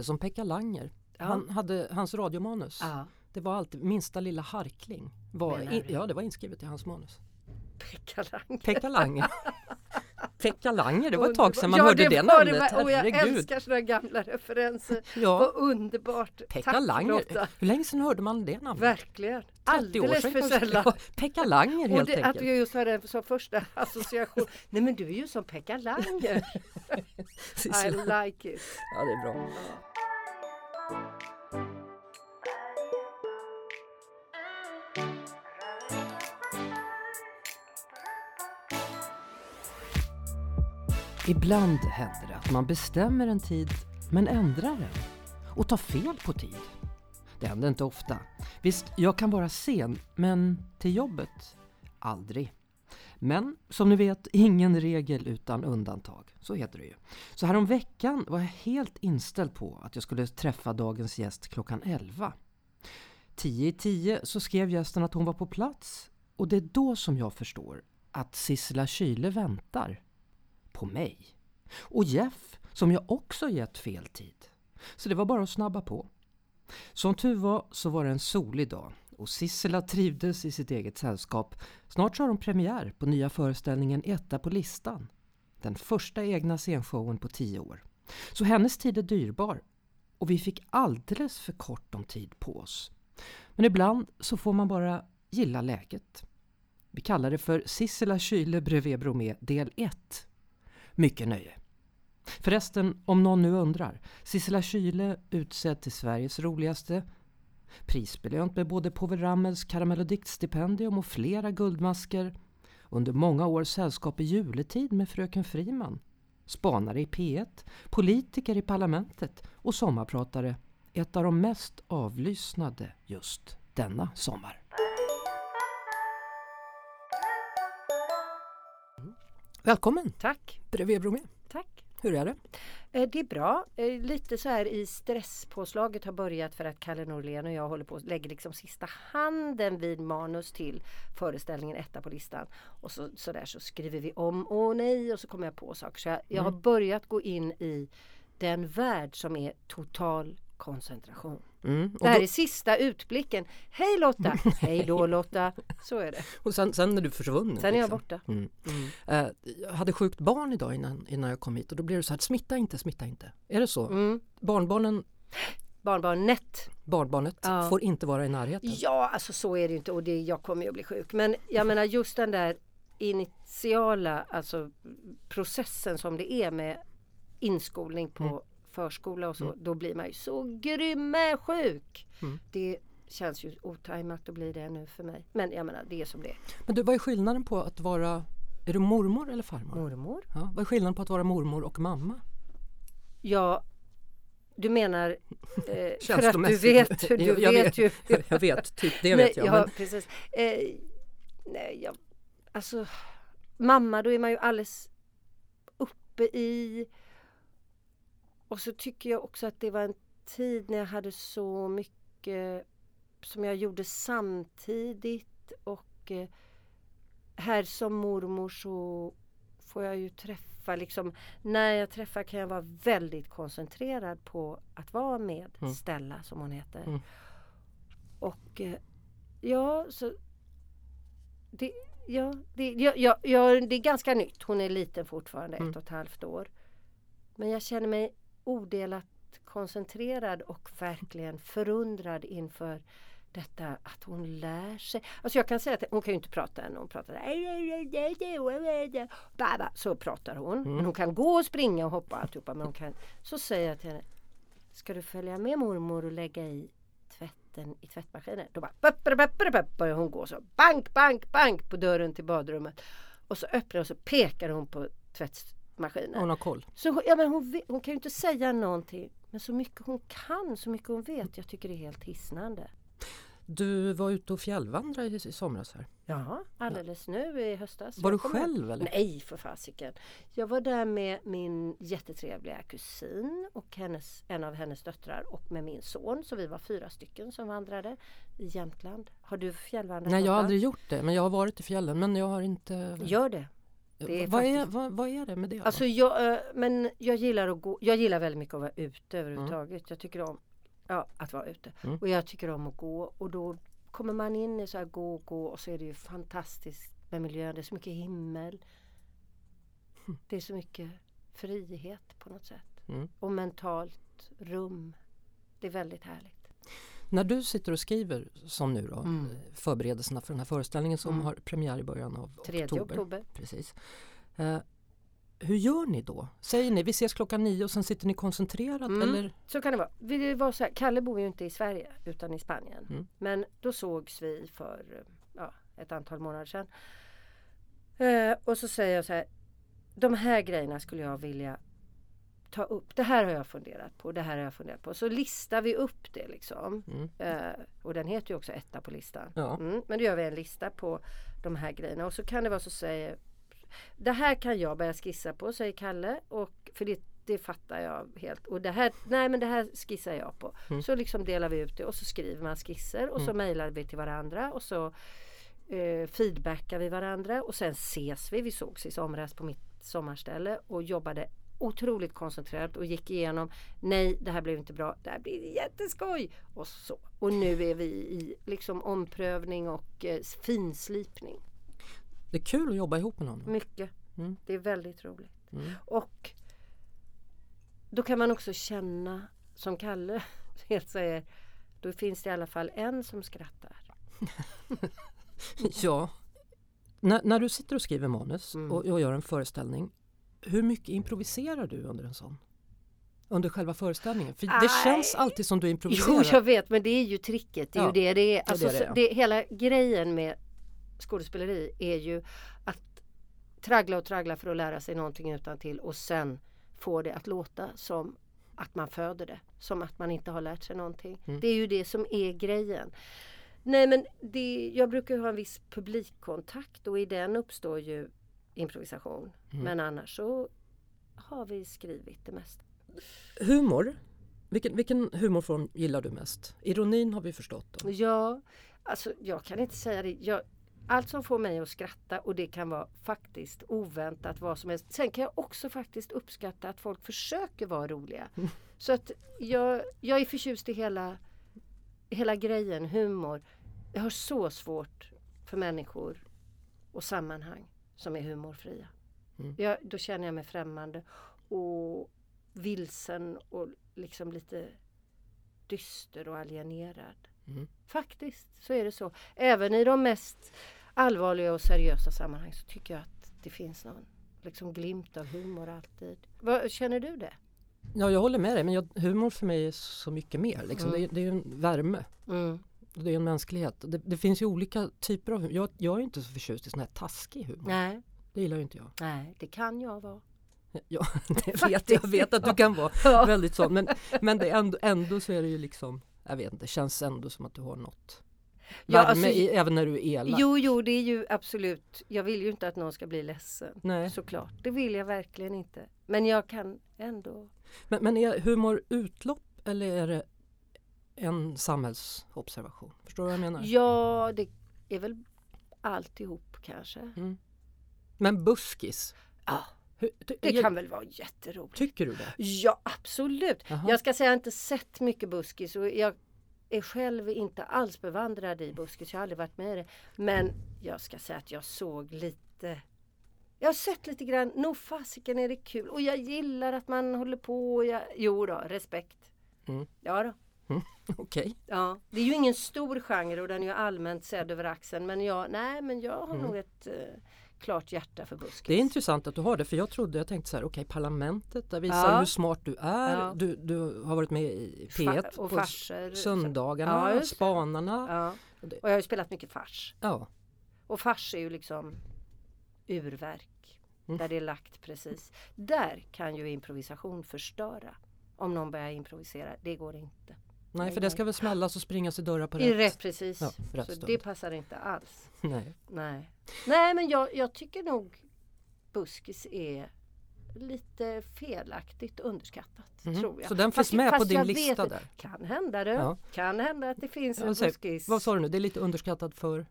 Det är som Pekka Langer. Ja. Han hade, hans radiomanus, Ja. det var alltid minsta lilla harkling. Var in, ja, det var inskrivet i hans manus. Pekka Langer. Pekka Langer. Pekka Langer, det var ett tag sedan man Ja, hörde det, det. namnet. Och jag Herregud. älskar sådana gamla referenser. Ja, Vad underbart. Pekka Tack Langer. Lotta. Hur länge sedan hörde man det namnet? Verkligen. 30 år Alldeles för sällan. Pekka Langer Och helt det, att enkelt. jag just har det som första association. Nej men du är ju som Pekka Langer. I like it. Ja, det är bra. Ibland händer det att man bestämmer en tid men ändrar den och tar fel på tid. Det händer inte ofta. Visst, jag kan vara sen, men till jobbet? Aldrig. Men som ni vet, ingen regel utan undantag. Så heter det ju. Så här veckan var jag helt inställd på att jag skulle träffa dagens gäst klockan 11. 10 i 10 så skrev gästen att hon var på plats och det är då som jag förstår att Sissela Kyle väntar. På mig. Och Jeff, som jag också gett fel tid. Så det var bara att snabba på. Som tur var så var det en solig dag och Sissela trivdes i sitt eget sällskap. Snart så har de premiär på nya föreställningen Etta på listan. Den första egna scenshowen på tio år. Så hennes tid är dyrbar och vi fick alldeles för kort om tid på oss. Men ibland så får man bara gilla läget. Vi kallar det för Sissela Kyle bredvid Bromé del 1. Mycket nöje. Förresten, om någon nu undrar. Sissela Kyle utsedd till Sveriges roligaste. Prisbelönt med både Povel Ramels karamell och diktstipendium och flera guldmasker. Under många år sällskap i juletid med Fröken Friman. Spanare i P1, politiker i parlamentet och sommarpratare. Ett av de mest avlyssnade just denna sommar. Välkommen Tack. bredvid Bromé. Tack. Hur är det? Eh, Det är bra. Eh, Lite så här i stresspåslaget har börjat för att Kalle Norlén och jag håller på lägger liksom sista handen vid manus till föreställningen etta på listan. Och så, så där så skriver vi om, åh nej, och så kommer jag på saker. Så jag, jag har börjat gå in i den värld som är total koncentration. Mm. Det här då, är sista utblicken. Hej Lotta! Hej då Lotta! Så är det. och sen, sen är du försvunnen. Sen är jag liksom. borta. Mm. Eh, jag hade sjukt barn idag innan, innan jag kom hit och då blev det så här, smitta inte, smitta inte. Är det så? Mm. Barnbarnen, Barnbarnet. barnbarnet Ja. får inte vara i närheten. Ja, alltså så är det inte och det, jag kommer ju att bli sjuk. Men jag menar just den där initiala alltså processen som det är med inskolning på Mm. Förskola och så. Då blir man ju så grymme sjuk. Mm. Det känns ju otajmat att bli det nu för mig. Men jag menar det är som det är. Men du, vad är skillnaden på att vara, är du mormor eller farmor? Mormor? Ja, vad är skillnaden på att vara mormor och mamma? Ja, du menar eh, för att du vet, du Jag- jag vet ju. jag vet, typ det vet jag. ja, precis. Eh, nej, jag, alltså mamma, då är man ju alldeles uppe i och så tycker jag också att det var en tid när jag hade så mycket som jag gjorde samtidigt och eh, här som mormor så får jag ju träffa liksom när jag träffar kan jag vara väldigt koncentrerad på att vara med Mm. Stella som hon heter. Mm. Och eh, ja, så det, ja, det, ja, ja, ja, det är ganska nytt. Hon är liten fortfarande, Mm. ett och ett halvt år. Men jag känner mig odelat koncentrerad och verkligen förundrad inför detta att hon lär sig. Alltså jag kan säga att hon kan ju inte prata än. Hon pratar så pratar hon. Mm. Men hon kan gå och springa och hoppa och alltihopa. Men hon kan, så säger jag till henne Ska du följa med mormor och lägga i tvätten i tvättmaskinen? Då bara peppre, börjar hon gå så bank, bank, bank på dörren till badrummet. Och så öppnar hon och så pekar hon på tvättmaskinen. hon har koll. Så ja, men hon, hon kan ju inte säga någonting. Men så mycket hon kan, så mycket hon vet. Jag tycker det är helt hisnande. Du var ute och fjällvandrade i, i somras här. Ja, alldeles nu i höstas. Var du själv eller? Nej för fasiken. Jag var där med min jättetrevliga kusin och hennes, en av hennes döttrar och med min son. Så vi var fyra stycken som vandrade i Jämtland. Har du fjällvandrat Nej, jag har aldrig gjort det. Men jag har varit i fjällen. Men jag har inte... Gör det. Det är vad, är, vad, vad är det med det? Alltså jag, eh, men jag gillar att gå, jag gillar väldigt mycket att vara ute överhuvudtaget. Jag tycker om ja, att vara ute. Mm. Och jag tycker om att gå och då kommer man in i så här gå och gå och så är det ju fantastiskt med miljön. Det är så mycket himmel. Det är så mycket frihet på något sätt. Mm. Och mentalt rum. Det är väldigt härligt. När du sitter och skriver som nu då, Mm. förberedelserna för den här föreställningen som Mm. har premiär i början av 3 oktober. oktober. Precis. Eh, hur gör ni då? Säger ni vi ses klockan nio och sen sitter ni koncentrerat Mm. eller? Så kan det vara. Vi- var så här, Kalle bor ju inte i Sverige utan i Spanien. Mm. Men då sågs vi för ja, ett antal månader sedan. Eh, och så säger jag så här. De här grejerna skulle jag vilja ta upp. Det här har jag funderat på. Det här har jag funderat på. Så listar vi upp det liksom. Mm. Eh, och den heter ju också etta på listan. Ja. Mm, men då gör vi en lista på de här grejerna. Och så kan det vara så säger Det här kan jag börja skissa på säger Kalle. Och, för det, det fattar jag helt. Och det här, nej men det här skissar jag på. Mm. Så liksom delar vi ut det och så skriver man skisser och så mejlar vi till varandra. Och så eh, feedbackar vi varandra och sen ses vi. Vi sågs i somras på mitt sommarställe och jobbade otroligt koncentrerat och gick igenom nej det här blev inte bra, det här blir jätteskoj och så. Och nu är vi i liksom omprövning och eh, finslipning. Det är kul att jobba ihop med någon. Mycket. Mm. Det är väldigt roligt. Mm. Och då kan man också känna som Kalle helt säger då finns det i alla fall en som skrattar. Ja. När, när du sitter och skriver manus Mm. och, och gör en föreställning, hur mycket improviserar du under en sån? Under själva föreställningen? För det känns alltid som du Jo, improviserar. jag vet, men det är ju tricket. Det är Ja, ju det det är. är Alltså, det det så är. det, hela grejen med skådespeleri är ju att traggla och traggla för att lära sig någonting utan till och sen få det att låta som att man föder det. Som att man inte har lärt sig någonting. Mm. Det är ju det som är grejen. Nej men det, jag brukar ju ha en viss publikkontakt och i den uppstår ju improvisation. Mm. Men annars så har vi skrivit det mesta. Humor, vilken, vilken humorform gillar du mest? Ironin har vi förstått. Då. Ja, alltså jag kan inte säga det. Jag, allt som får mig att skratta och det kan vara faktiskt oväntat vad som helst. Sen kan jag också faktiskt uppskatta att folk försöker vara roliga. Så att jag, jag är förtjust i hela, hela grejen, humor. Jag har så svårt för människor och sammanhang som är humorfria. Mm. Jag, då känner jag mig främmande och vilsen och liksom lite dyster och alienerad. Mm. Faktiskt så är det så. Även i de mest allvarliga och seriösa sammanhang så tycker jag att det finns någon liksom glimt av humor alltid. Vad, känner du det? Ja, jag håller med dig, men jag, humor för mig är så mycket mer. Liksom. Mm. Det, är- det är ju en värme. Mm. Det är en mänsklighet. Det, det finns ju olika typer av humor. Jag, jag är inte så förtjust i sån här taskig humor. Nej, Det gillar ju inte jag. nej, det kan jag vara. Ja, det vet jag. Vet att du kan vara Ja. väldigt sån. Men, men det ändå, ändå så är det ju liksom, jag vet inte, det känns ändå som att du har något Ja, värme alltså, i, även när du är elak. Jo, jo, det är ju absolut. Jag vill ju inte att någon ska bli ledsen. Nej. Såklart, det vill jag verkligen inte. Men jag kan ändå. Men, men är humor utlopp eller är det en samhällsobservation? Förstår du vad jag menar? Ja, det är väl alltihop kanske. Mm. Men buskis? Ja, Hur, det jag- kan väl vara jätteroligt. Tycker du det? Ja, absolut. Jaha. Jag ska säga jag har inte sett mycket buskis och jag är själv inte alls bevandrad i buskis. Jag har aldrig varit med i det. Men jag ska säga att jag såg lite jag har sett lite grann, nog fasiken är det kul och jag gillar att man håller på. Och jag, jo då, respekt. Mm. Ja då. Okej. Ja, det är ju ingen stor genre och den är ju allmänt sedd över axeln. Men jag, nej, men jag har nog ett eh, klart hjärta för buskis. Mm. Det är intressant att du har det för jag trodde, jag tänkte så här, okej parlamentet, där visar Ja. hur smart du är. Ja. Du, du har varit med i P1 Fa- och på farser. söndagarna, Ja. Spanarna. Ja. Och jag har ju spelat mycket fars. Ja. Och fars är ju liksom urverk. Mm. Där det är lagt precis. Där kan ju improvisation förstöra. Om någon börjar improvisera. Det går inte. Nej, för det ska väl smällas och springas i dörrar på I rätt. rätt precis. Ja, rätt Så stund. det passar inte alls. Nej. Nej, Nej men jag, jag tycker nog buskis är lite felaktigt underskattat. Mhm. Tror jag. Så den Fast- finns med på din lista vet- där? Kan hända det. Ja. Kan hända att det finns en säg, buskis. Vad sa du nu? Det är lite underskattat för?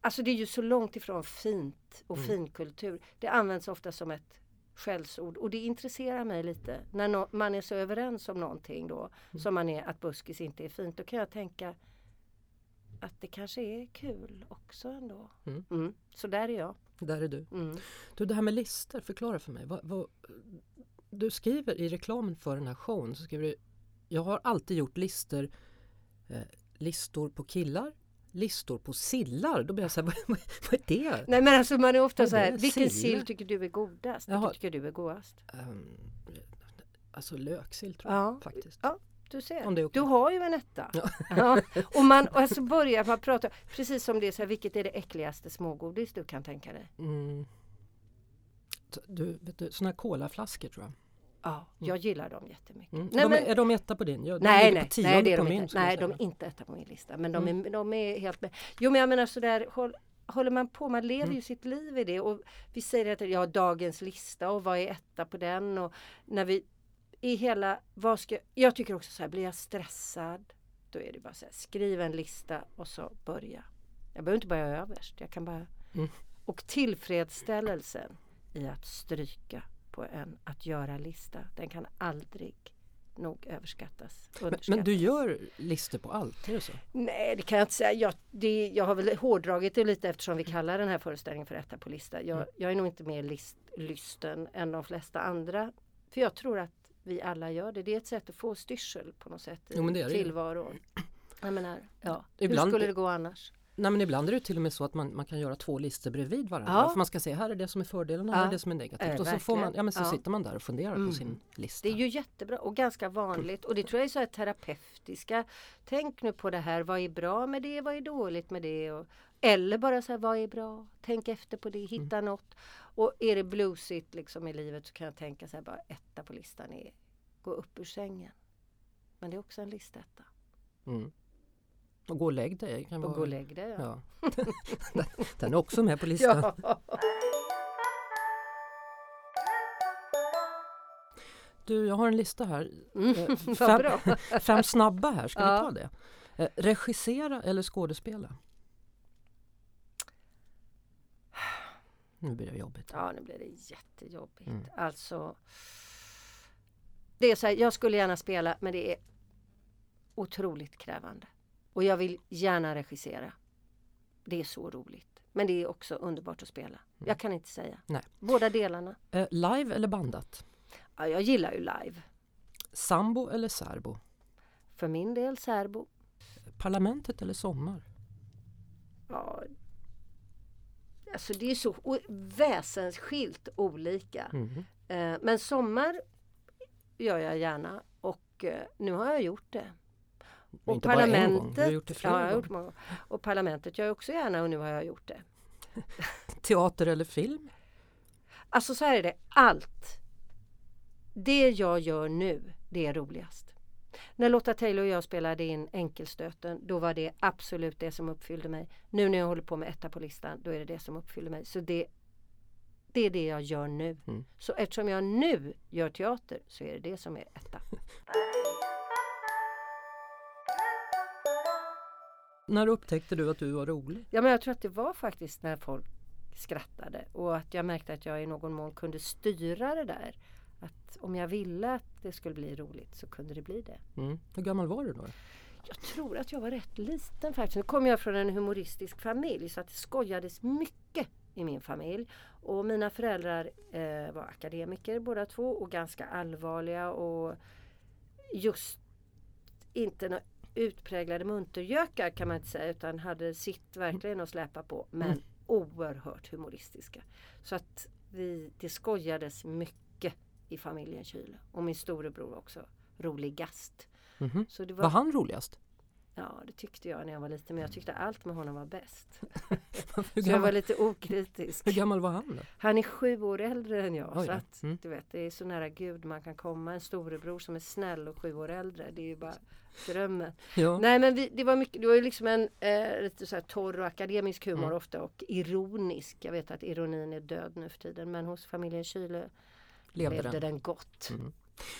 Alltså det är ju så långt ifrån fint och Mm. finkultur. Det används ofta som ett skällsord och det intresserar mig lite. När nå- man är så överens om någonting då Mm. som man är att buskis inte är fint. Då kan jag tänka att det kanske är kul också ändå. Mm. Så där är jag. Där är du. Mm. Du, det här med listor, förklara för mig. Vad, vad, du skriver i reklamen för den här showen, så skriver du Jag har alltid gjort listor, eh, listor på killar, listor på sillar. Då blir jag så här, vad, vad, är det? Nej men alltså man är ofta Vad så är här, vilken Sill? tycker du är godast? Jaha. Vilken tycker du är godast? Um, alltså löksill tror jag Ja. faktiskt. Ja, du ser. Du har ju en etta. Ja. Ja. Och man och alltså börjar man prata, precis som det är så här, vilket är det äckligaste smågodis du kan tänka dig? Mm. Du, vet du, såna här colaflaskor tror jag. Ja, jag gillar dem jättemycket. Mm. Nej, de men, är, de etta på din? Jag, de nej, nej, på nej, det är de min, inte. jag Nej, de är inte etta på min lista. Men de, Mm. är, de är helt med. Jo, men jag menar sådär, håll, håller man på, man lever Mm. ju sitt liv i det. Och vi säger att ja, dagens lista och vad är etta på den? Och när vi i hela, vad ska, jag tycker också så här, blir jag stressad då är det bara så här, skriv en lista och så börja. Jag behöver inte börja överst, jag kan bara... Mm. Och tillfredsställelsen i att stryka på en att göra-lista, den kan aldrig nog överskattas. Men, men du gör listor på allt, är det så? Nej, det kan jag inte säga. Jag, det, jag har väl hårdragit det lite eftersom vi kallar den här föreställningen för etta på lista. Jag, Mm. jag är nog inte mer list, lysten än de flesta andra. För jag tror att vi alla gör det. Det är ett sätt att få styrsel på något sätt i Jo, tillvaron. Jag menar, ja. Ibland- Hur skulle det gå annars? Nej men ibland är det till och med så att man, man kan göra två listor bredvid varandra. Ja. För man ska se här är det som är fördelarna, Ja. här är det som är negativt. Och så, får man, ja, men så Ja. sitter man där och funderar Mm. på sin lista. Det är ju jättebra och ganska vanligt och det tror jag är så här terapeutiska. Tänk nu på det här, vad är bra med det, vad är dåligt med det? Och, eller bara så här, vad är bra? Tänk efter på det, hitta något. Och är det bluesigt liksom i livet så kan jag tänka så här, bara etta på listan är gå upp ur sängen. Men det är också en listetta. Mm. Och gå och lägg dig. Kan Och gå och lägg dig. Ja. Ja. Den- är också med på listan. Ja. Du, jag har en lista här. Mm, Eh, fem-. Fem snabba här, ska Ja. vi ta det? Eh, regissera eller skådespela? Nu blir det jobbigt. Ja, nu blir det jättejobbigt. Mm. Alltså. Det är så här, jag skulle gärna spela men det är otroligt krävande. Och jag vill gärna regissera. Det är så roligt. Men det är också underbart att spela. Jag kan inte säga. Mm. Nej. Båda delarna. Eh, live eller bandat? Ja, jag gillar ju live. Sambo eller särbo? För min del särbo. Parlamentet eller sommar? Ja, alltså det är så väsensskilt olika. Mhm. Eh, men sommar gör jag gärna och eh, nu har jag gjort det. Och inte bara en gång, du har gjort det flera ja, jag har gjort många. Och parlamentet gör jag också gärna och nu har jag gjort det. Teater eller film? Alltså så här är det, allt. Det jag gör nu, det är roligast. När Lotta Taylor och jag spelade in Enkelstöten, då var det absolut det som uppfyllde mig. Nu när jag håller på med etta på listan, då är det det som uppfyller mig. Så det, det är det jag gör nu. Mm. Så eftersom jag nu gör teater så är det det som är etta. När upptäckte du att du var rolig? Ja men jag tror att det var faktiskt när folk skrattade och att jag märkte att jag i någon mån kunde styra det där. Att om jag ville att det skulle bli roligt så kunde det bli det. Mm. Hur gammal var du då? Jag tror att jag var rätt liten faktiskt. Nu kommer jag från en humoristisk familj så att det skojades mycket i min familj. Och mina föräldrar eh, var akademiker båda två och ganska allvarliga och just inte utpräglade muntergökar kan man inte säga utan hade sitt verkligen att släpa på. Men Mm. oerhört humoristiska. Så att vi, det skojades mycket i familjen Kyle. Och min storebror var också roligast. Mhm. Så det var, Var han roligast? Ja, det tyckte jag när jag var liten. Men jag tyckte allt med honom var bäst. Så jag var lite okritisk. hur gammal var han då? Han är sju år äldre än jag. Oj så då. att, Mm. du vet, det är så nära Gud man kan komma. En storebror som är snäll och sju år äldre. Det är ju bara drömmen. Ja. Nej men vi, det var mycket, det var ju liksom en eh, lite så här torr och akademisk humor Mm. ofta och ironisk. Jag vet att ironin är död nu för tiden. Men hos familjen Kyle Levde levde den? den gott. Mm.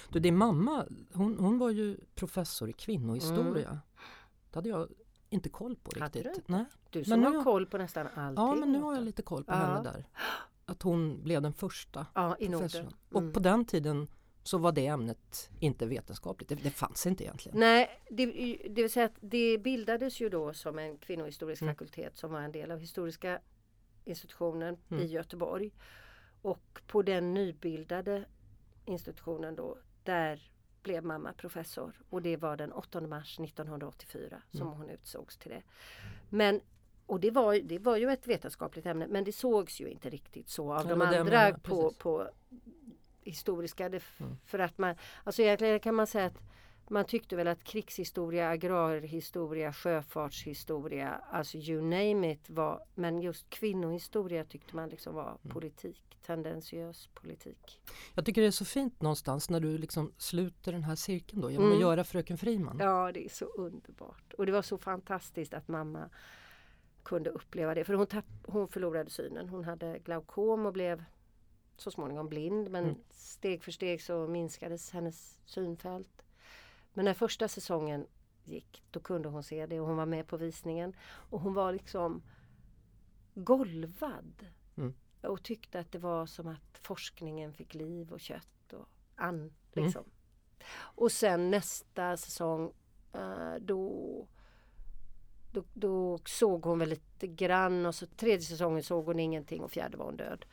Du, din mamma, hon, hon var ju professor i kvinnohistoria. Mm. Det hade jag inte koll på Hade riktigt. du? Nej. Du Men som nu har har- koll på nästan allting. Ja, men nu har jag lite koll på Ja. henne där. Att hon blev den första Ja, i professorn. Norden. Och Mm. på den tiden så var det ämnet inte vetenskapligt. Det, det fanns inte egentligen. Nej, det, det vill säga att det bildades ju då som en kvinnohistorisk Mm. fakultet som var en del av historiska institutionen Mm. i Göteborg. Och på den nybildade institutionen då, där blev mamma professor. Och det var den 8 mars 1984 som Mm. hon utsågs till det. Men och det var, det var ju ett vetenskapligt ämne men det sågs ju inte riktigt så av Ja, de andra på, på historiska. Det, Mm. För att man, alltså egentligen kan man säga att man tyckte väl att krigshistoria, agrarhistoria, sjöfartshistoria, alltså you name it var, men just kvinnohistoria tyckte man liksom var Mm. politik, tendentiös politik. Jag tycker det är så fint någonstans när du liksom sluter den här cirkeln då genom Mm. att göra Fröken Friman. Ja, det är så underbart. Och det var så fantastiskt att mamma kunde uppleva det. För hon, tapp, hon förlorade synen. Hon hade glaukom och blev så småningom blind. Men Mm. steg för steg så minskades hennes synfält. Men när första säsongen gick, då kunde hon se det och hon var med på visningen. Och hon var liksom golvad. Mm. Och tyckte att det var som att forskningen fick liv och kött och an. Mm. Liksom. Och sen nästa säsong eh, då, då, då såg hon väl lite grann och så tredje säsongen såg hon ingenting och fjärde var hon död.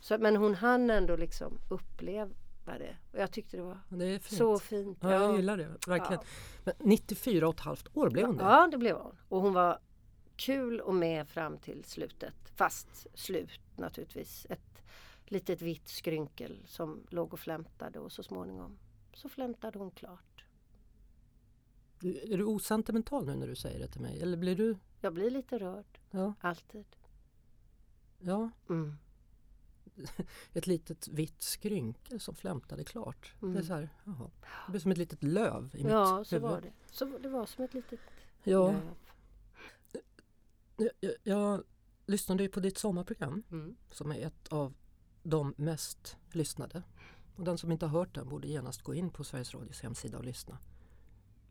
Så, men hon hann ändå liksom uppleva det. Och jag tyckte det var Det fint. så fint. Ja, jag gillar det, verkligen. Men 94 och ett halvt år blev hon det? Ja, det blev hon. Och hon var kul och med fram till slutet. Fast slut naturligtvis. Ett litet vitt skrynkel som låg och flämtade och så småningom så flämtade hon klart. Är du osentimental nu när du säger det till mig? Eller blir du? Jag blir lite rörd, Ja, alltid. ja Mm. ett litet vitt skrynkel som flämtade klart. Det är Mm. så här, jaha. Det blir som ett litet löv i Ja, mitt så huvud. var det. Så det var som ett litet Ja, löv. jag, jag, jag lyssnade ju på ditt sommarprogram Mm. som är ett av de mest lyssnade. Och den som inte har hört den borde genast gå in på Sveriges Radios hemsida och lyssna.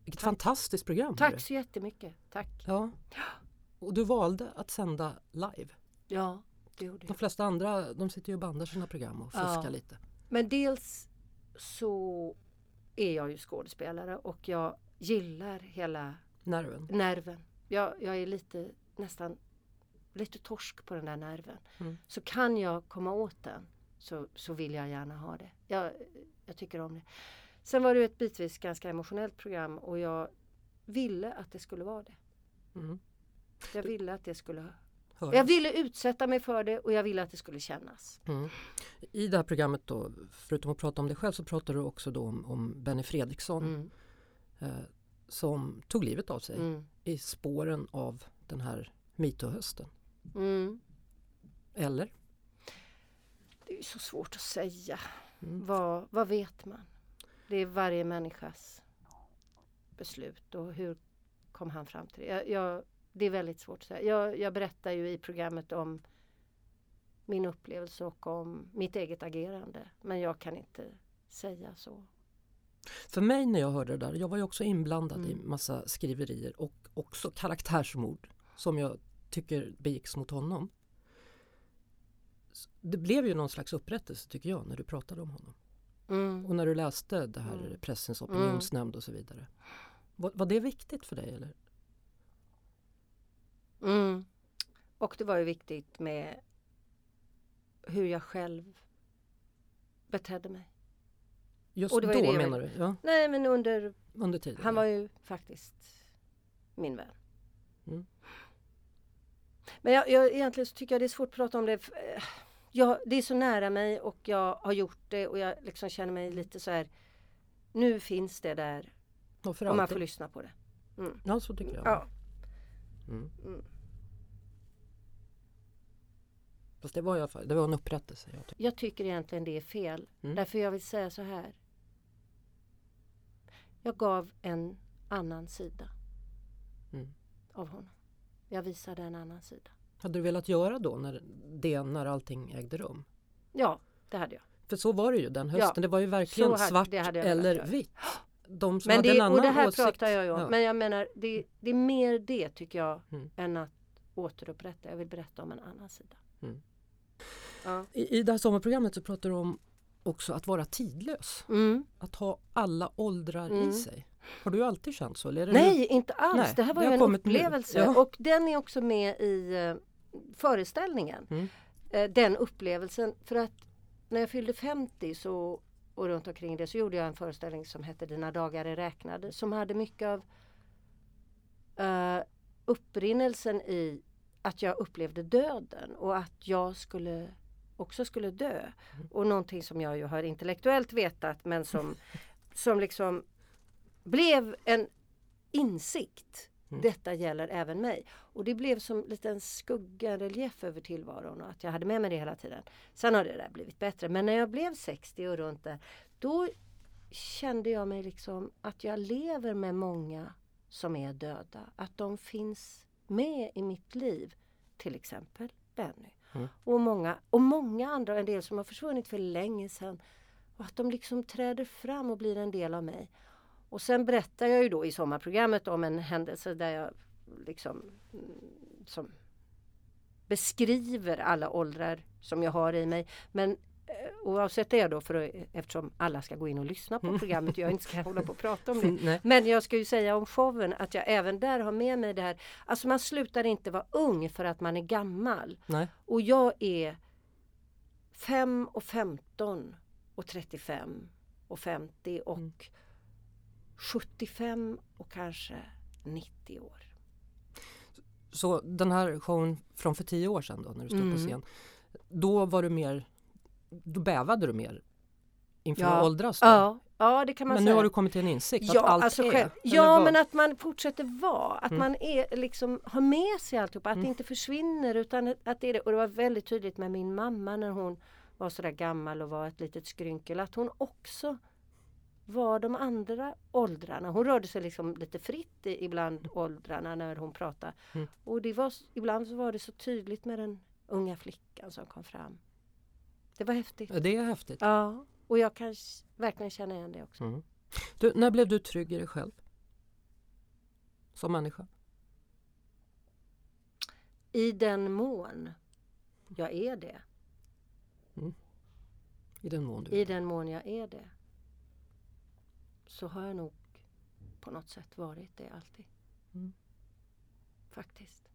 Vilket Tack. fantastiskt program! Tack så jättemycket. Tack. Ja. Och du valde att sända live. Ja, De flesta andra de sitter ju och bandar sina program och fuskar Ja. lite. Men dels så är jag ju skådespelare och jag gillar hela Nerven. nerven. Jag, jag är lite nästan lite torsk på den där nerven. Mm. Så kan jag komma åt den så, så vill jag gärna ha det. Jag, jag tycker om det. Sen var det ett bitvis ganska emotionellt program och jag ville att det skulle vara det. Mm. Jag ville att det skulle Höras. Jag ville utsätta mig för det och jag ville att det skulle kännas. Mm. I det här programmet då, förutom att prata om dig själv så pratar du också då om, om Benny Fredriksson Mm. eh, som tog livet av sig Mm. i spåren av den här metoo-hösten. Mm. Eller? Det är så svårt att säga. Mm. Vad, vad vet man? Det är varje människas beslut och hur kom han fram till det? Jag, jag, det är väldigt svårt att säga. Jag, jag berättar ju i programmet om min upplevelse och om mitt eget agerande. Men jag kan inte säga så. För mig när jag hörde det där, jag var ju också inblandad i Mm. massa skriverier och också karaktärsmord som jag tycker begicks mot honom. Det blev ju någon slags upprättelse tycker jag när du pratade om honom. Mm. Och när du läste det här Mm. pressens opinionsnämnd och så vidare. Var, var det viktigt för dig eller? Mm. Och det var ju viktigt med hur jag själv betedde mig. Just Och det var ju då det jag menar du? Ja, Nej men under, under tiden? han var ju faktiskt min vän. Mm. Men jag, jag, egentligen så tycker jag det är svårt att prata om det. eh, Jag, det är så nära mig och jag har gjort det och jag liksom känner mig lite så här. Nu finns det där och man får lyssna på det. Mm. Ja, så tycker jag. Ja. Mm. Mm. Fast det var, i alla fall, det var en upprättelse. Jag tycker. Jag tycker egentligen det är fel. Mm. Därför jag vill säga så här. Jag gav en annan sida Mm. av honom. Jag visade en annan sida. Hade du velat göra då när, det när allting ägde rum? Ja, det hade jag. För så var det ju den hösten. Ja, det var ju verkligen hade- svart eller vitt. De som Men hade det, en annan och det här åsikt. pratar jag ju om. Ja. Men jag menar, det, det är mer det tycker jag Mm. än att återupprätta. Jag vill berätta om en annan sida. Mm. Ja. I, I det här sommarprogrammet så pratar du om också att vara tidlös. Mm. Att ha alla åldrar Mm. i sig. Har du alltid känt så? Nej, inte alls. Nej, det här var det ju en nu. upplevelse. Ja. Och den är också med i eh, föreställningen. Mm. Eh, den upplevelsen. För att när jag fyllde 50 så, och runt omkring det så gjorde jag en föreställning som hette Dina dagar är räknade. Som hade mycket av eh, upprinnelsen i att jag upplevde döden och att jag skulle också skulle dö. Och någonting som jag ju har intellektuellt vetat men som, som liksom blev en insikt. Mm. Detta gäller även mig. Och det blev som lite en skugga, en relief över tillvaron och att jag hade med mig det hela tiden. Sen har det där blivit bättre. Men när jag blev 60 och runt där, då kände jag mig liksom att jag lever med många som är döda. Att de finns med i mitt liv. Till exempel Benny. Mm. Och, många, och många andra, en del som har försvunnit för länge sedan. Och att de liksom träder fram och blir en del av mig. Och sen berättar jag ju då i sommarprogrammet om en händelse där jag liksom mm, som beskriver alla åldrar som jag har i mig. Men eh, oavsett det då, för att, eftersom alla ska gå in och lyssna på programmet, jag inte ska hålla på och prata om det. Men jag ska ju säga om showen att jag även där har med mig det här. Alltså man slutar inte vara ung för att man är gammal. Nej. Och jag är 5 och 15 och 35 och 50 och Mm. 75 och kanske 90 år. Så den här showen från för tio år sedan då när du stod Mm. på scen. Då var du mer, då bävade du mer inför Ja. att åldras? Då. Ja, ja det kan man Men säga. nu har du kommit till en insikt ja, att allt alltså är? själv, ja vad? men att man fortsätter vara. Att Mm. man är, liksom, har med sig alltihopa. Att Mm. det inte försvinner. Utan att det är det. Och det var väldigt tydligt med min mamma när hon var sådär gammal och var ett litet skrynkel. Att hon också var de andra åldrarna. Hon rörde sig liksom lite fritt ibland åldrarna när hon pratade. Mm. Och det var, ibland så var det så tydligt med den unga flickan som kom fram. Det var häftigt. Det är häftigt. Ja, och jag kan verkligen känna igen det också. Mm. Du, när blev du trygg i dig själv? Som människa? I den mån jag är det. I den mån du I den mån jag är det. Så har jag nog på något sätt varit det alltid. Mm. Faktiskt.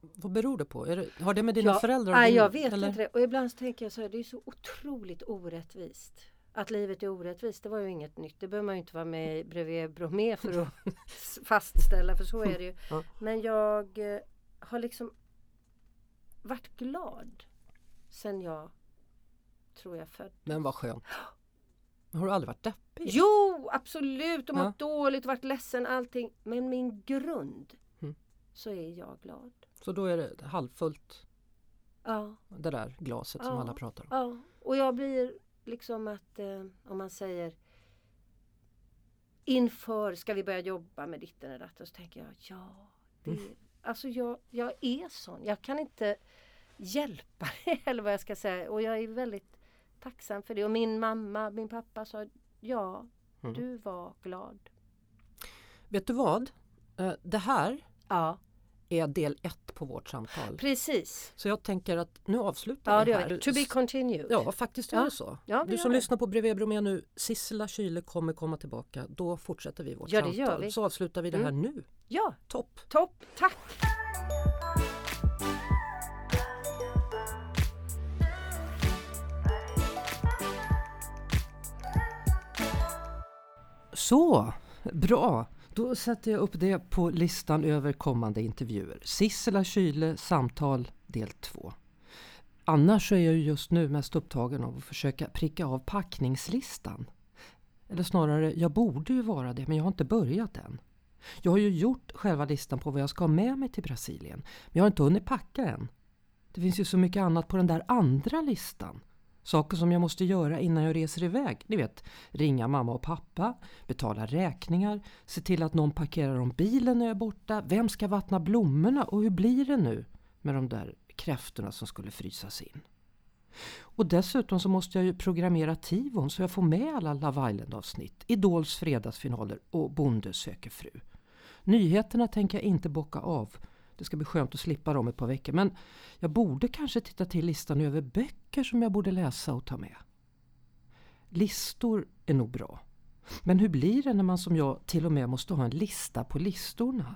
Vad beror det på? Det, har det med dina Ja, föräldrar Nej, din- jag vet eller? inte det. Och ibland så tänker jag så här, det är så otroligt orättvist. Att livet är orättvist, det var ju inget nytt. Det behöver man ju inte vara med bredvid Bromé för att fastställa, för så är det ju. Ja. Men jag eh, har liksom varit glad sen jag tror jag född. Men vad skönt. Har du aldrig varit deppig? Jo, absolut! Och mått Ja. dåligt, varit ledsen, allting. Men min grund Mm. så är jag glad. Så då är det halvfullt, Ja, det där glaset som Ja. alla pratar om. ja. Och jag blir liksom att, eh, om man säger inför, ska vi börja jobba med ditten eller datten? Så tänker jag, ja. Det, Mm. Alltså jag, jag är sån. Jag kan inte hjälpa det eller vad jag ska säga. Och jag är väldigt tacksam för det. Och min mamma, min pappa sa, ja, Mm. du var glad. Vet du vad? Eh, Det här Ja, är del ett på vårt samtal. precis. Så jag tänker att nu avslutar vi här. To be continued. Ja, faktiskt är Ja. det så. Ja, Du som det. lyssnar på Bredvid Bromé nu, Sissela Kyle kommer komma tillbaka. Då fortsätter vi vårt Ja, samtal. Så avslutar vi det här nu. Ja, Topp! topp. Tack! Så, bra! Då sätter jag upp det på listan över kommande intervjuer. Sissela Kyle, samtal del 2. Annars så är jag just nu mest upptagen av att försöka pricka av packningslistan. Eller snarare, jag borde ju vara det, men jag har inte börjat än. Jag har ju gjort själva listan på vad jag ska ha med mig till Brasilien, men jag har inte hunnit packa än. Det finns ju så mycket annat på den där andra listan. Saker som jag måste göra innan jag reser iväg. Ni vet, ringa mamma och pappa, betala räkningar, se till att någon parkerar om bilen när jag är borta. Vem ska vattna blommorna och hur blir det nu med de där kräftorna som skulle frysas in? Och dessutom så måste jag ju programmera tivon så jag får med alla Love Island-avsnitt, Idols fredagsfinaler och Bonde söker fru. Nyheterna tänker jag inte bocka av. Det ska bli skönt att slippa dem ett par veckor. Men jag borde kanske titta till listan över böcker som jag borde läsa och ta med. Listor är nog bra. Men hur blir det när man som jag till och med måste ha en lista på listorna?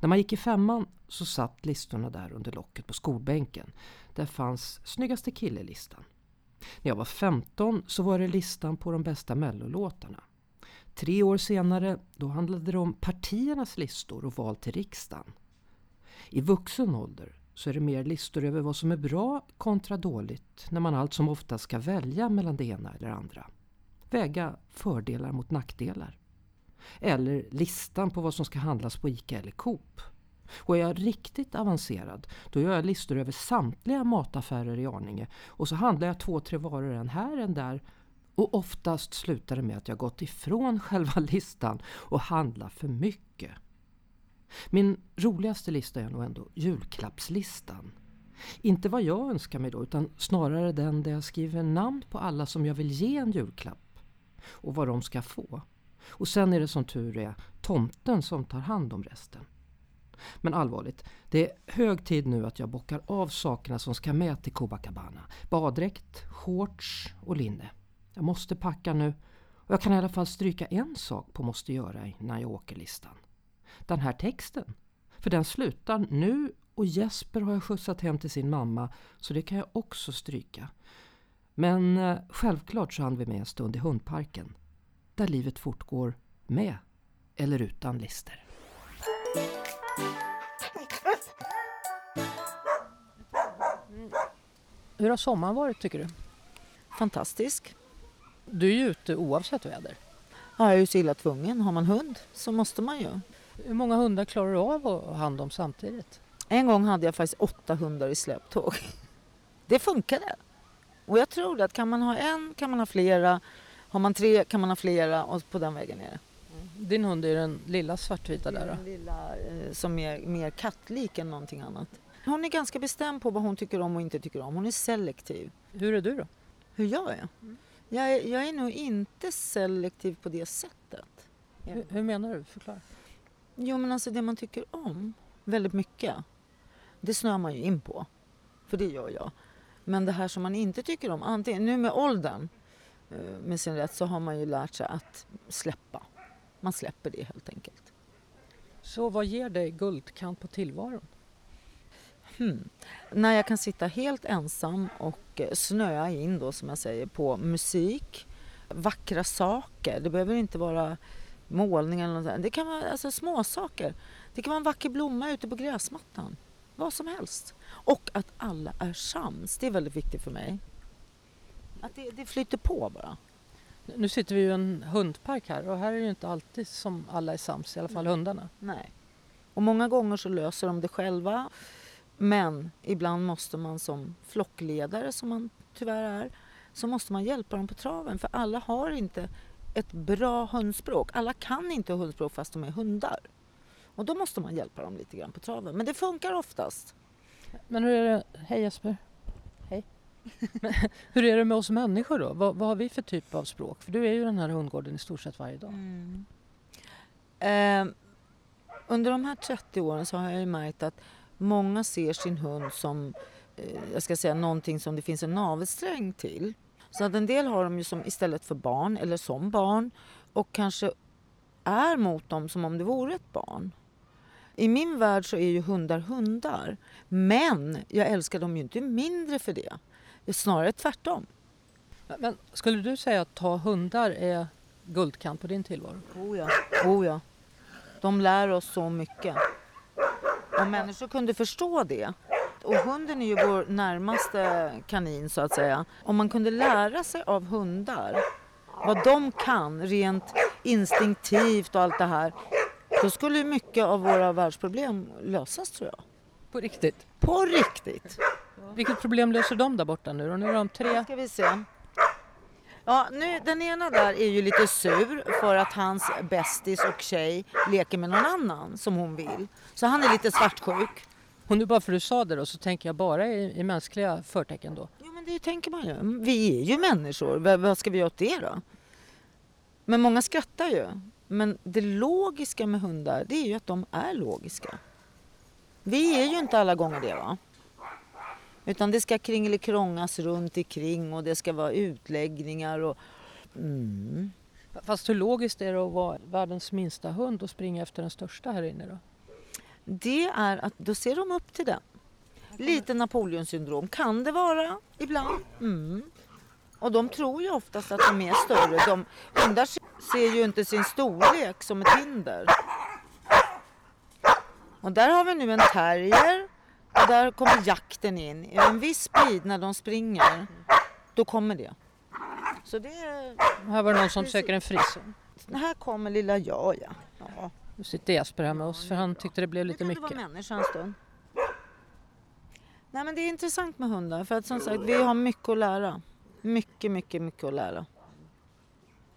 När man gick i femman så satt listorna där under locket på skolbänken. Där fanns snyggaste killelistan. När jag var 15 så var det listan på de bästa mellolåtarna. Tre år senare då handlade det om partiernas listor och val till riksdagen. I vuxen ålder så är det mer listor över vad som är bra kontra dåligt när man allt som ofta ska välja mellan det ena eller andra. Väga fördelar mot nackdelar. Eller listan på vad som ska handlas på ICA eller Coop. Och är jag riktigt avancerad då gör jag listor över samtliga mataffärer i Arninge och så handlar jag två, tre varor en här, en där och oftast slutar det med att jag gått ifrån själva listan och handlar för mycket. Min roligaste lista är nog ändå julklappslistan. Inte vad jag önskar mig då utan snarare den där jag skriver namn på alla som jag vill ge en julklapp och vad de ska få. Och sen är det som tur är tomten som tar hand om resten. Men allvarligt, det är hög tid nu att jag bockar av sakerna som ska med till Copacabana. Baddräkt, shorts och linne. Jag måste packa nu och jag kan i alla fall stryka en sak på måste göra innan jag åker-listan. Den här texten. För den slutar nu och Jesper har jag skjutsat hem till sin mamma så det kan jag också stryka. Men eh, självklart så hann vi med en stund i hundparken. Där livet fortgår med eller utan lister. Hur har sommaren varit tycker du? Fantastisk. Du är ju ute oavsett väder. Ja, jag är ju så illa tvungen. Har man hund så måste man ju. Hur många hundar klarar du av att ha hand om samtidigt? En gång hade jag faktiskt åtta hundar i släptåg. Det funkade. Och jag tror att kan man ha en kan man ha flera. Har man tre kan man ha flera och på den vägen är det. Din hund är den lilla svartvita där då? Den lilla eh, som är mer kattlik än någonting annat. Hon är ganska bestämd på vad hon tycker om och inte tycker om. Hon är selektiv. Hur är du då? Hur jag är? Jag, är jag är nog inte selektiv på det sättet. Hur, hur menar du? Förklara. Jo men alltså det man tycker om väldigt mycket. Det snöar man ju in på. För det gör jag. Men det här som man inte tycker om, antingen, nu med åldern eh, med sin rätt så har man ju lärt sig att släppa. Man släpper det helt enkelt. Så vad ger dig guldkant på tillvaron? Hmm. När jag kan sitta helt ensam och eh, snöa in då som jag säger på musik, vackra saker. Det behöver inte vara målningar eller något sånt. Det kan vara alltså, små saker. Det kan vara en vacker blomma ute på gräsmattan. Vad som helst. Och att alla är sams. Det är väldigt viktigt för mig. Att det, det flyter på bara. Nu sitter vi i en hundpark här och här är det ju inte alltid som alla är sams, i alla fall hundarna. Nej. Och många gånger så löser de det själva. Men ibland måste man som flockledare, som man tyvärr är, så måste man hjälpa dem på traven. För alla har inte ett bra hundspråk. Alla kan inte hundspråk fast de är hundar. Och då måste man hjälpa dem lite grann på traven. Men det funkar oftast. Men hur är det, hej Jesper. Hej. hur är det med oss människor då? Vad, vad, har vi för typ av språk? För du är ju den här hundgården i stort sett varje dag. Mm. Eh, under de här 30 åren så har jag ju märkt att många ser sin hund som, eh, jag ska säga någonting som det finns en navelsträng till. Så att en del har dem ju som istället för barn eller som barn och kanske är mot dem som om det vore ett barn. I min värld så är ju hundar hundar. Men jag älskar dem ju inte mindre för det. Snarare tvärtom. Men skulle du säga att ta hundar är guldkant på din tillvaro? Oh ja. Oh ja. De lär oss så mycket. Om människor kunde förstå det. Och hunden är ju vår närmaste kanin så att säga. Om man kunde lära sig av hundar vad de kan rent instinktivt och allt det här. Då skulle mycket av våra världsproblem lösas tror jag. På riktigt? På riktigt. Vilket problem löser de där borta nu då? Nu är de tre. Ska vi se. Ja, nu, den ena där är ju lite sur för att hans bästis och tjej leker med någon annan som hon vill. Så han är lite svartsjuk. Och nu bara för att du sa det då så tänker jag bara i, i mänskliga förtecken då. Jo, men det tänker man ju. Vi är ju människor. Vad, vad ska vi göra åt det då? Men många skrattar ju. Men det logiska med hundar, det är ju att de är logiska. Vi är ju inte alla gånger det va. Utan det ska kringelikrångas runt omkring och det ska vara utläggningar och... Mm. Fast hur logiskt är det att vara världens minsta hund och springa efter den största här inne då? Det är att då ser de upp till den. Lite Napoleonsyndrom kan det vara ibland. Mm. Och de tror ju oftast att de är större. De, hundar ser ju inte sin storlek som ett hinder. Och där har vi nu en terrier och där kommer jakten in. I en viss speed när de springer, då kommer det. Så det här var det någon som söker en frizon. Här kommer lilla jag ja. ja. Nu sitter Jesper här med oss för han tyckte det blev lite mycket. Det kan vara människa en stund. Nej men det är intressant med hundar för att som sagt vi har mycket att lära. Mycket, mycket, mycket att lära.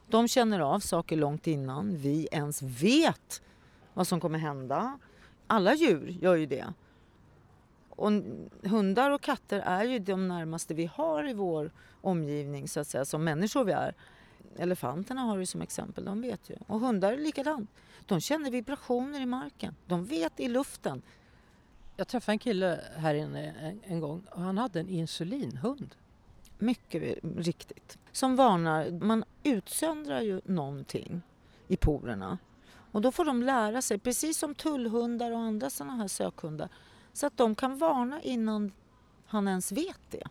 De känner av saker långt innan vi ens vet vad som kommer hända. Alla djur gör ju det. Och hundar och katter är ju de närmaste vi har i vår omgivning så att säga, som människor vi är. Elefanterna har du som exempel, de vet ju. Och hundar är likadant. De känner vibrationer i marken. De vet i luften. Jag träffade en kille här inne en, en gång och han hade en insulinhund. Mycket riktigt. Som varnar, man utsöndrar ju någonting i porerna. Och då får de lära sig, precis som tullhundar och andra sådana här sökhundar, så att de kan varna innan han ens vet det.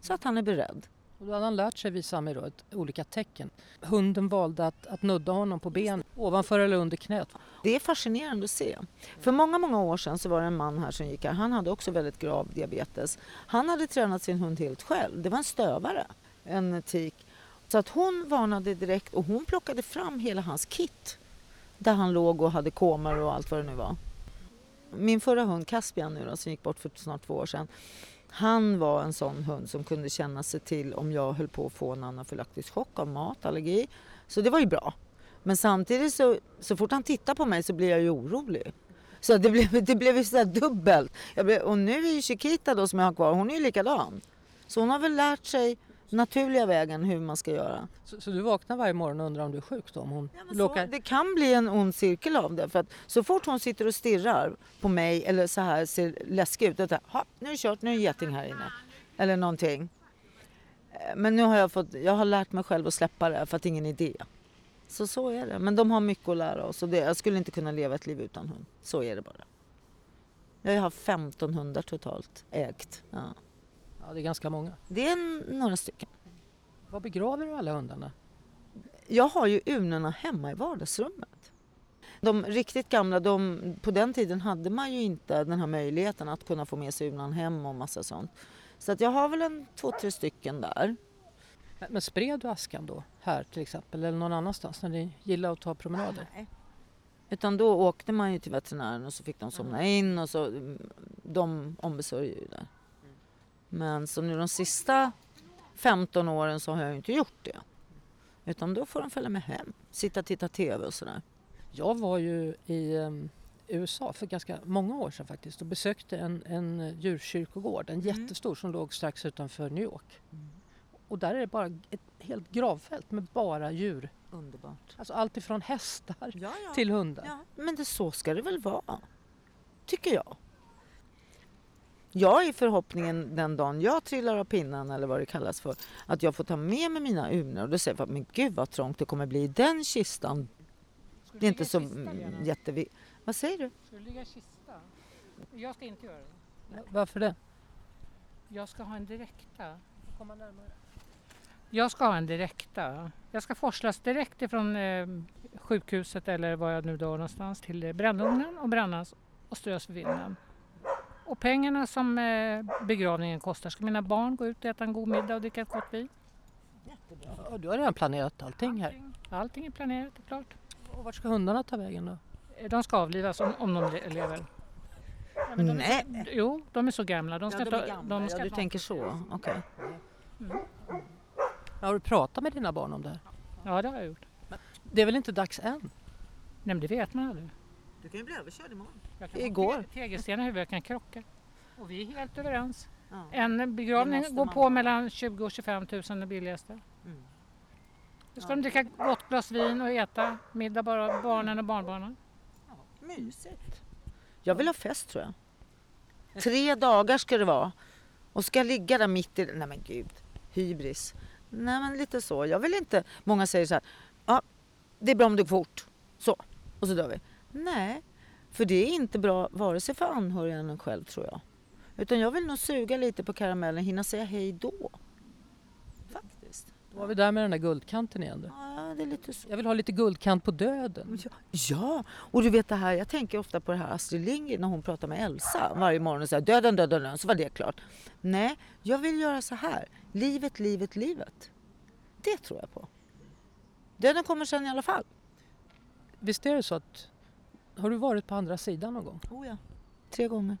Så att han är beredd. Och då hade han lärt sig visa mig då ett, olika tecken. Hunden valde att, att nudda honom på ben ovanför eller under knät. Det är fascinerande att se. För många, många år sedan så var det en man här som gick här. Han hade också väldigt grav diabetes. Han hade tränat sin hund helt själv. Det var en stövare, en tik. Så att hon varnade direkt och hon plockade fram hela hans kit. Där han låg och hade komer och allt vad det nu var. Min förra hund Caspian nu då, som gick bort för snart två år sedan. Han var en sån hund som kunde känna sig till om jag höll på att få en anafylaktisk chock av mat, allergi. Så det var ju bra. Men samtidigt så, så fort han tittar på mig så blir jag ju orolig. Så det blev, det blev så dubbelt. Blev, och nu är ju Chiquita då som jag har kvar, hon är ju likadan. Så hon har väl lärt sig naturliga vägen hur man ska göra. Så, så, du vaknar varje morgon och undrar om du är sjuk då? Om hon ja, så, det kan bli en ond cirkel av det. För att så fort hon sitter och stirrar på mig eller så här ser läskig ut. Att, ha, nu är det kört, nu är det geting här inne. Eller någonting. Eh, men nu har jag fått, jag har lärt mig själv att släppa det för att det är ingen idé. Så så är det. Men de har mycket att lära oss och det, jag skulle inte kunna leva ett liv utan hund. Så är det bara. Jag har 15 hundar totalt ägt. Ja. Ja, det är ganska många. Det är några stycken. Var begraver du alla hundarna? Jag har ju urnorna hemma i vardagsrummet. De riktigt gamla, de, på den tiden hade man ju inte den här möjligheten att kunna få med sig urnan hem och massa sånt. Så att jag har väl en två, tre stycken där. Men, men spred du askan då, här till exempel, eller någon annanstans när ni gillar att ta promenader? Nej. Utan då åkte man ju till veterinären och så fick de somna in och så, de ombesörjer ju där. Men så nu de sista 15 åren så har jag inte gjort det. Utan då får de följa med hem, sitta och titta TV och sådär. Jag var ju i um, USA för ganska många år sedan faktiskt och besökte en, en djurkyrkogård, en mm. jättestor som låg strax utanför New York. Mm. Och där är det bara ett helt gravfält med bara djur. Underbart. Alltså allt ifrån hästar ja, ja. till hundar. Ja. Men det, så ska det väl vara? Tycker jag. Jag är förhoppningen den dagen jag trillar av pinnen eller vad det kallas för att jag får ta med mig mina urnor och då säger jag men gud vad trångt det kommer bli i den kistan. Det är inte så jätteviktigt. Vad säger du? Ska du ligga i kista? Jag ska inte göra det. Varför det? Jag ska ha en direkta. Komma närmare. Jag ska ha en direkta. Jag ska forslas direkt ifrån eh, sjukhuset eller var jag nu dör någonstans till eh, brännugnen och brännas och strös för vinden. Och pengarna som eh, begravningen kostar ska mina barn gå ut och äta en god middag och dricka ett gott vin. Jättebra. du har redan planerat allting här? Allting, allting är planerat och klart. Och vart ska hundarna ta vägen då? Eh, de ska avlivas om, om de lever. Ja, de Nej! Jo, de är så gamla. De ska ja, de är gamla. De ska ja, du tänker så. Okej. Okay. Mm. Har du pratat med dina barn om det här? Ja, det har jag gjort. Men det är väl inte dags än? Nej, men det vet man aldrig. Du kan ju bli överkörd imorgon. Igår. Tegelstenar i huvudet kan krocka. Och vi är helt överens. Ja. En begravning går på ha. mellan 20 och 25 000 det billigaste. Mm. Då ska de dricka gott glas vin och äta middag bara barnen och barnbarnen. Mysigt. Jag vill ha fest tror jag. Tre dagar ska det vara. Och ska jag ligga där mitt i... Nej men gud. Hybris. Nej men lite så. Jag vill inte... Många säger så här. Ja, det är bra om det går fort. Så. Och så dör vi. Nej. För det är inte bra vare sig för anhöriga eller själv tror jag. Utan jag vill nog suga lite på karamellen, hinna säga hej då. Faktiskt. Då var vi där med den där guldkanten igen. Du. Ja, det är lite så. Jag vill ha lite guldkant på döden. Ja, ja, och du vet det här, jag tänker ofta på det här Astrid Lindgren när hon pratar med Elsa varje morgon och säger döden, döden, döden, så var det klart. Nej, jag vill göra så här. Livet, livet, livet. Det tror jag på. Döden kommer sen i alla fall. Visst är det så att... Har du varit på andra sidan någon gång? Oh ja. Tre gånger.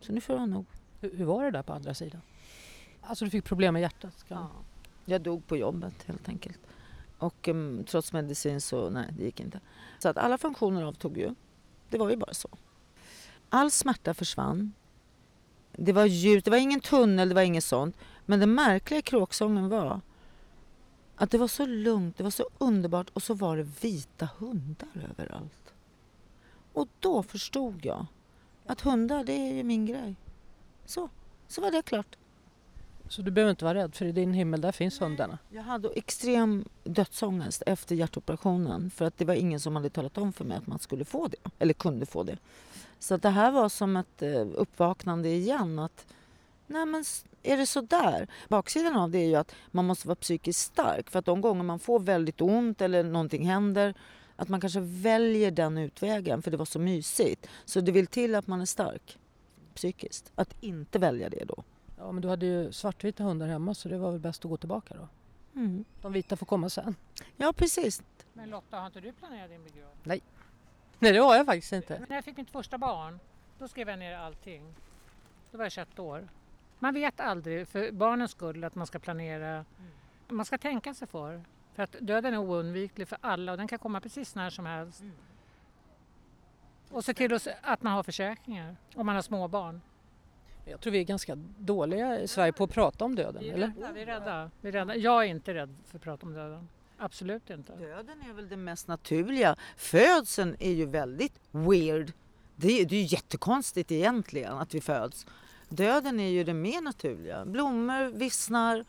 Så nu får jag nog. Hur, hur var det där på andra sidan? Alltså du fick problem med hjärtat? Ja. Jag dog på jobbet helt enkelt. Och em, trots medicin så nej, det gick inte. Så att alla funktioner avtog ju. Det var ju bara så. All smärta försvann. Det var ljud, det var ingen tunnel, det var inget sånt. Men det märkliga i kråksången var att det var så lugnt, det var så underbart och så var det vita hundar överallt. Och då förstod jag att hundar, det är ju min grej. Så, så var det klart. Så du behöver inte vara rädd för i din himmel där finns hundarna. Jag hade extrem dödsångest efter hjärtoperationen för att det var ingen som hade talat om för mig att man skulle få det, eller kunde få det. Så att det här var som ett eh, uppvaknande igen att nej men är det så där? Baksidan av det är ju att man måste vara psykiskt stark för att de gånger man får väldigt ont eller någonting händer att man kanske väljer den utvägen för det var så mysigt. Så det vill till att man är stark psykiskt. Att inte välja det då. Ja men du hade ju svartvita hundar hemma så det var väl bäst att gå tillbaka då. Mm. De vita får komma sen. Ja precis. Men Lotta, har inte du planerat din begravning? Nej det har jag faktiskt inte. När jag fick mitt första barn, då skrev jag ner allting. Då var jag 21 år. Man vet aldrig, för barnens skull, att man ska planera. Man ska tänka sig för. För att döden är oundviklig för alla och den kan komma precis när som helst. Och se till att- att man har försäkringar om man har småbarn. Jag tror vi är ganska dåliga i Sverige på att prata om döden, Vi är eller? rädda. Vi är rädda. Vi är rädda. Jag är inte rädd för att prata om döden. Absolut inte. Döden är väl det mest naturliga. Födseln är ju väldigt weird. Det är, det är ju jättekonstigt egentligen att vi föds. Döden är ju det mer naturliga. Blommor vissnar.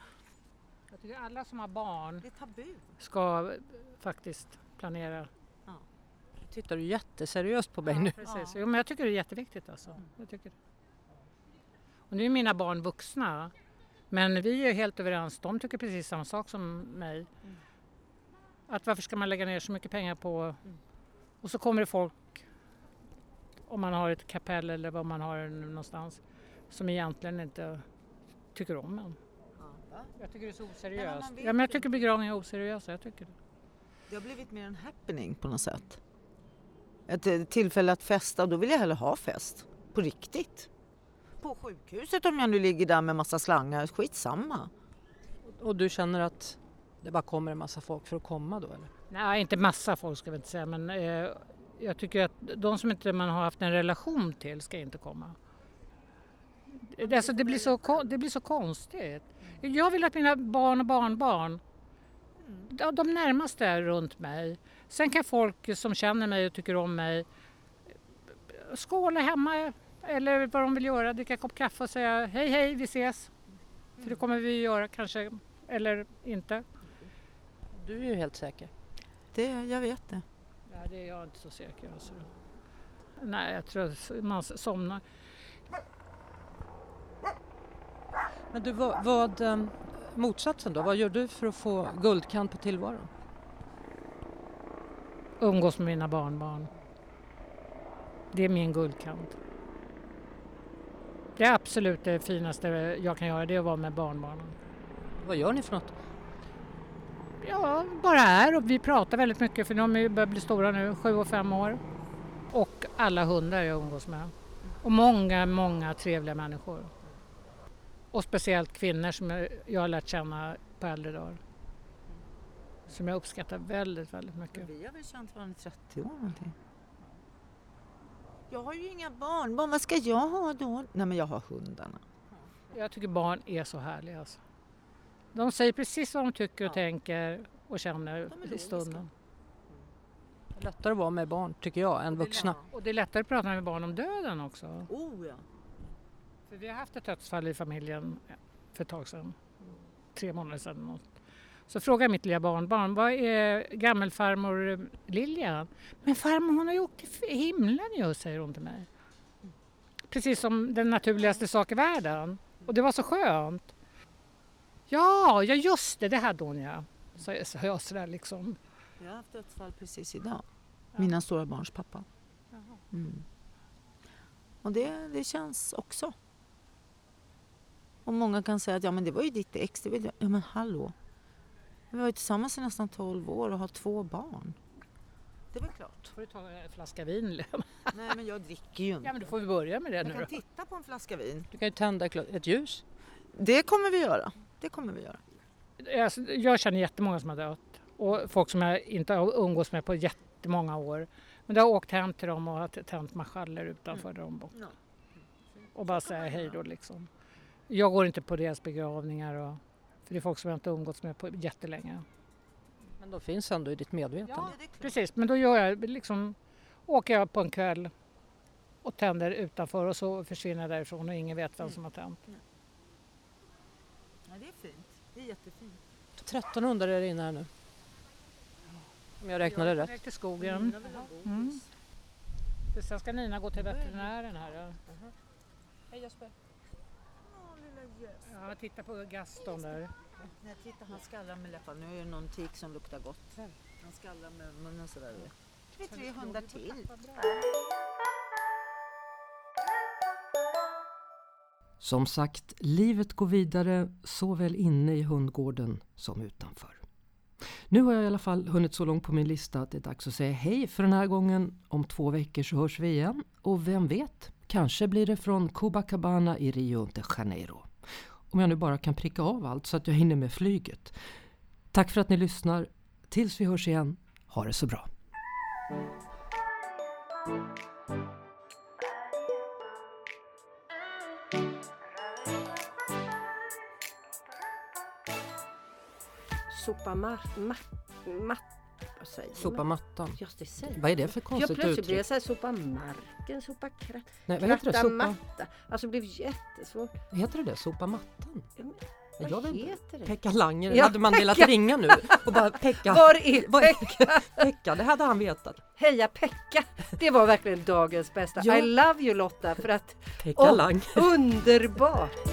Tycker alla som har barn Det är tabu. ska faktiskt planera. Tittar du jätteseriöst på mig nu? Precis. Jo, men jag tycker det är jätteviktigt alltså. Jag tycker det. Och nu är mina barn vuxna. Men vi är helt överens. De tycker precis samma sak som mig. Att varför ska man lägga ner så mycket pengar på... Och så kommer det folk, om man har ett kapell eller vad man har någonstans, som egentligen inte tycker om en. Jag tycker det är så Nej, men oseriöst. vet Ja, men jag tycker begravningar är oseriösa. Jag tycker det. Det har blivit mer en happening på något sätt. Ett eh, tillfälle att festa och då vill jag hellre ha fest. På riktigt. På sjukhuset om jag nu ligger där med massa slangar, skitsamma. Och du känner att det bara kommer en massa folk för att komma då eller? Nej, inte massa folk ska vi inte säga, men eh, jag tycker att de som inte man har haft en relation till ska inte komma. Alltså, det, blir så, det blir så konstigt. Jag vill att mina barn och barnbarn, de, de närmaste är runt mig. Sen kan folk som känner mig och tycker om mig skåla hemma eller vad de vill göra, dricka en kopp kaffe och säga hej hej, vi ses. För det kommer vi göra kanske, eller inte. Du är ju helt säker. Det, jag vet det. Nej, det är jag inte så säker alltså. Nej, jag tror att man somnar. Men du, vad, vad eh, motsatsen då? Vad gör du för att få guldkant på tillvaron? Umgås med mina barnbarn. Det är min guldkant. Det är absolut det finaste jag kan göra, det är att vara med barnbarnen. Vad gör ni för något? Ja, bara är och vi pratar väldigt mycket för de börjar bli stora nu, sju och fem år. Och alla hundar jag umgås med. Och många, många trevliga människor. Och speciellt kvinnor som jag, jag har lärt känna på äldre dagar. Som jag uppskattar väldigt, väldigt mycket. Vi har väl känt varandra i 30 år någonting. Jag har ju inga barnbarn, vad ska jag ha då? Nej men jag har hundarna. Jag tycker barn är så härliga alltså. De säger precis vad de tycker och Ja. tänker och känner är i stunden. Lättare att vara med barn tycker jag än vuxna. Och det är lättare att prata med barn om döden också. Oh ja. För vi har haft ett dödsfall i familjen för ett tag sedan. Tre månader sedan. Något. Så frågar mitt lilla barnbarn, vad är gammelfarmor Lilian? Men farmor hon har ju åkt till himlen ju, säger hon till mig. Precis som den naturligaste sak i världen. Och det var så skönt. Ja, ja just det, det hade hon ja. Så, så jag sådär liksom. Jag har haft dödsfall precis idag. Mina stora barns pappa. Mm. Och det, det känns också. Och många kan säga att ja, men det var ju ditt ex. Det var ju... Ja men hallå. Vi var ju tillsammans i nästan 12 år och har två barn. Det är väl klart. Får du ta en flaska vin? Nej men jag dricker ju inte. Ja men då får vi börja med det jag nu kan då. titta på en flaska vin. Du kan ju tända ett ljus. Det kommer vi göra. Det kommer vi göra. Alltså, jag känner jättemånga som har dött och folk som jag inte har umgås med på jättemånga år. Men det har åkt hem till dem och har tänt marschaller utanför dem och, och bara säga hej då liksom. Jag går inte på deras begravningar och, för det är folk som jag inte umgåtts med på jättelänge. Men de finns ändå i ditt medvetande. Ja, det är klart. Precis, men då gör jag liksom, åker jag på en kväll och tänder utanför och så försvinner jag därifrån och ingen vet vem som har tänt. Ja, det är fint. Det är jättefint. 1300 är det inne här nu. Om jag räknade jag rätt. väg till skogen. Mm. För Sen ska Nina gå till veterinären här. Ja. Hej Jesper. Ja, titta på Gaston där. Nej, titta han skallrar med läpparna. Nu är det någon tik som luktar gott. Han skallrar med munnen sådär. Det är tre hundar till. Som sagt, livet går vidare såväl inne i hundgården som utanför. Nu har jag i alla fall hunnit så långt på min lista att det är dags att säga hej för den här gången. Om två veckor så hörs vi igen och vem vet, kanske blir det från Copacabana i Rio de Janeiro. Om jag nu bara kan pricka av allt så att jag hinner med flyget. Tack för att ni lyssnar. Tills vi hörs igen, ha det så bra. Sopa ma, ma, vad säger Sopa man? mattan. Just det, säger Vad är det för Ja, konstigt plötsligt blev uttryck? jag så här, sopa marken, sopa krat, Nej, vad heter det? Sopa, matta. Alltså det blev jättesvårt. heter det det? Sopa mattan? Ja, men Jag Vad vet inte. heter det? Pekka Langer, Ja, hade man velat ringa nu och bara Pekka, Var är Pekka? Pekka, det hade han vetat. Heja Pekka! Det var verkligen dagens bästa. Ja. I love you Lotta för att Pekka Åh. Lang. underbart!